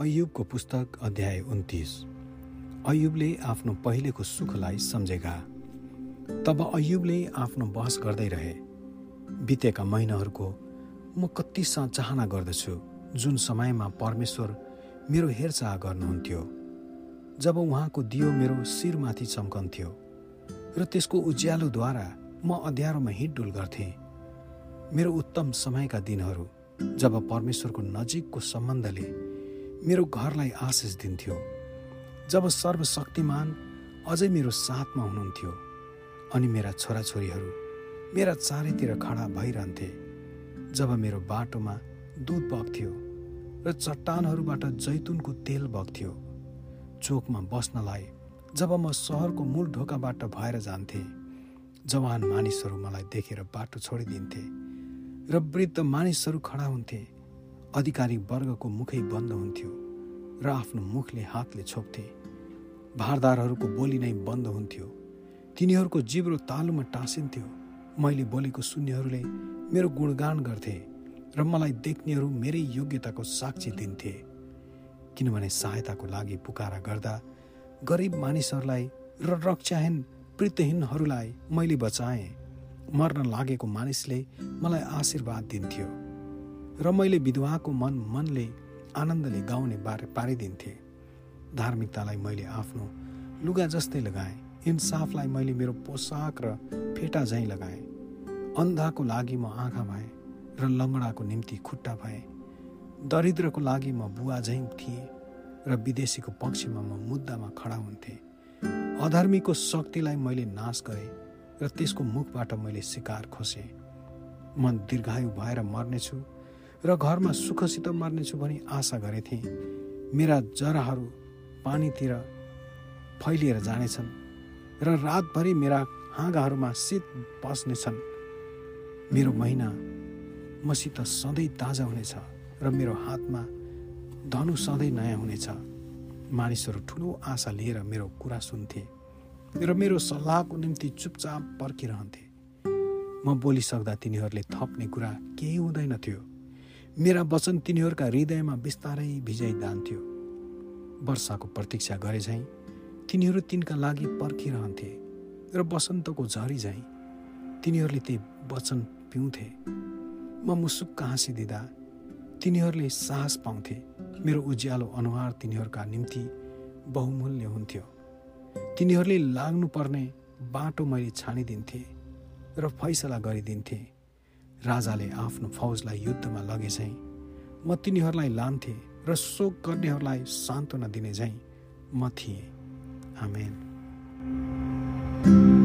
अयुबको पुस्तक अध्याय उन्तिस। अयुबले आफ्नो पहिलेको सुखलाई सम्झेका। तब अयुबले आफ्नो बहस गर्दै रहे। बितेका महिनाहरूको म कति चाहना गर्दछु जुन समयमा परमेश्वर मेरो हेरचाह गर्नुहुन्थ्यो। जब उहाँको दियो मेरो शिरमाथि चम्कन्थ्यो र त्यसको उज्यालोद्वारा म अँध्यारोमा हिँडडुल गर्थेँ। मेरो उत्तम समयका दिनहरू जब परमेश्वरको नजिकको सम्बन्धले मेरो घरलाई आशिष दिन्थ्यो। जब सर्वशक्तिमान अझै मेरो साथमा हुनुहुन्थ्यो अनि मेरा छोराछोरीहरू मेरा चारैतिर खडा भइरहन्थे जब मेरो बाटोमा दुध बग्थ्यो र चट्टानहरूबाट जैतुनको तेल बग्थ्यो। चोकमा बस्नलाई जब म सहरको मूल ढोकाबाट भएर जान्थेँ जवान मानिसहरू मलाई देखेर बाटो छोडिदिन्थे र वृद्ध मानिसहरू खडा हुन्थे अधिकारी वर्गको मुखै बन्द हुन्थ्यो र आफ्नो मुखले हातले छोप्थे। भारदारहरूको बोली नै बन्द हुन्थ्यो। तिनीहरूको जिब्रो तालुमा टाँसिन्थ्यो। मैले बोलेको सुन्नेहरूले मेरो गुणगान गर्थे र मलाई देख्नेहरू मेरै योग्यताको साक्षी दिन्थे। किनभने सहायताको लागि पुकारा गर्दा गरिब मानिसहरूलाई र रक्षाहीन वृत्तहीनहरूलाई मैले बचाएँ। मर्न लागेको मानिसले मलाई आशीर्वाद दिन्थ्यो। र मैले विधवाको मन मनले आनन्दले गाउने बारे पारिदिन्थेँ। धार्मिकतालाई मैले आफ्नो लुगा जस्तै लगाएँ। इन्साफलाई मैले मेरो पोसाक र फेटा झैँ लगाएँ। अन्धाको लागि म आँखा भएँ र लङ्गडाको निम्ति खुट्टा भएँ। दरिद्रको लागि म बुवा झैँ थिएँ र विदेशीको पक्षमा म मुद्दामा खडा हुन्थेँ। अधर्मीको शक्तिलाई मैले नाश गरेँ र त्यसको मुखबाट मैले शिकार खोसेँ। म दीर्घायु भएर मर्नेछु। र घरमा सुखसित मर्नेछु भनी आशा गरेथे। मेरा जराहरू पानीतिर फैलिएर जानेछन् र रातभरि मेरा हाँगाहरूमा शीत बस्नेछन् मेरो महिना मसित सधैँ ताजा हुनेछ र मेरो हातमा धनु सधैँ नयाँ हुनेछ। मानिसहरू ठुलो आशा लिएर मेरो कुरा सुन्थे र मेरो सल्लाहको निम्ति चुपचाप पर्खिरहन्थे। म बोलिसक्दा तिनीहरूले थप्ने कुरा केही हुँदैनथ्यो मेरा वचन तिनीहरूका हृदयमा बिस्तारै भिजाइ जान्थ्यो वर्षाको प्रतीक्षा गरे झैँ तिनीहरू तिनका लागि पर्खिरहन्थे र वसन्तको झरी झैँ तिनीहरूले त्यही वचन पिउँथे। म मुसुक्क हाँसिदिँदा तिनीहरूले साहस पाउँथे। मेरो उज्यालो अनुहार तिनीहरूका निम्ति बहुमूल्य हुन्थ्यो। तिनीहरूले लाग्नुपर्ने बाटो मैले छानिदिन्थेँ र फैसला गरिदिन्थेँ। राजाले आफ्नो फौजलाई युद्धमा लगे झैँ म तिनीहरूलाई लान्थेँ र शोक गर्नेहरूलाई सान्त्वना दिने झैँ म थिएँ। आमेन।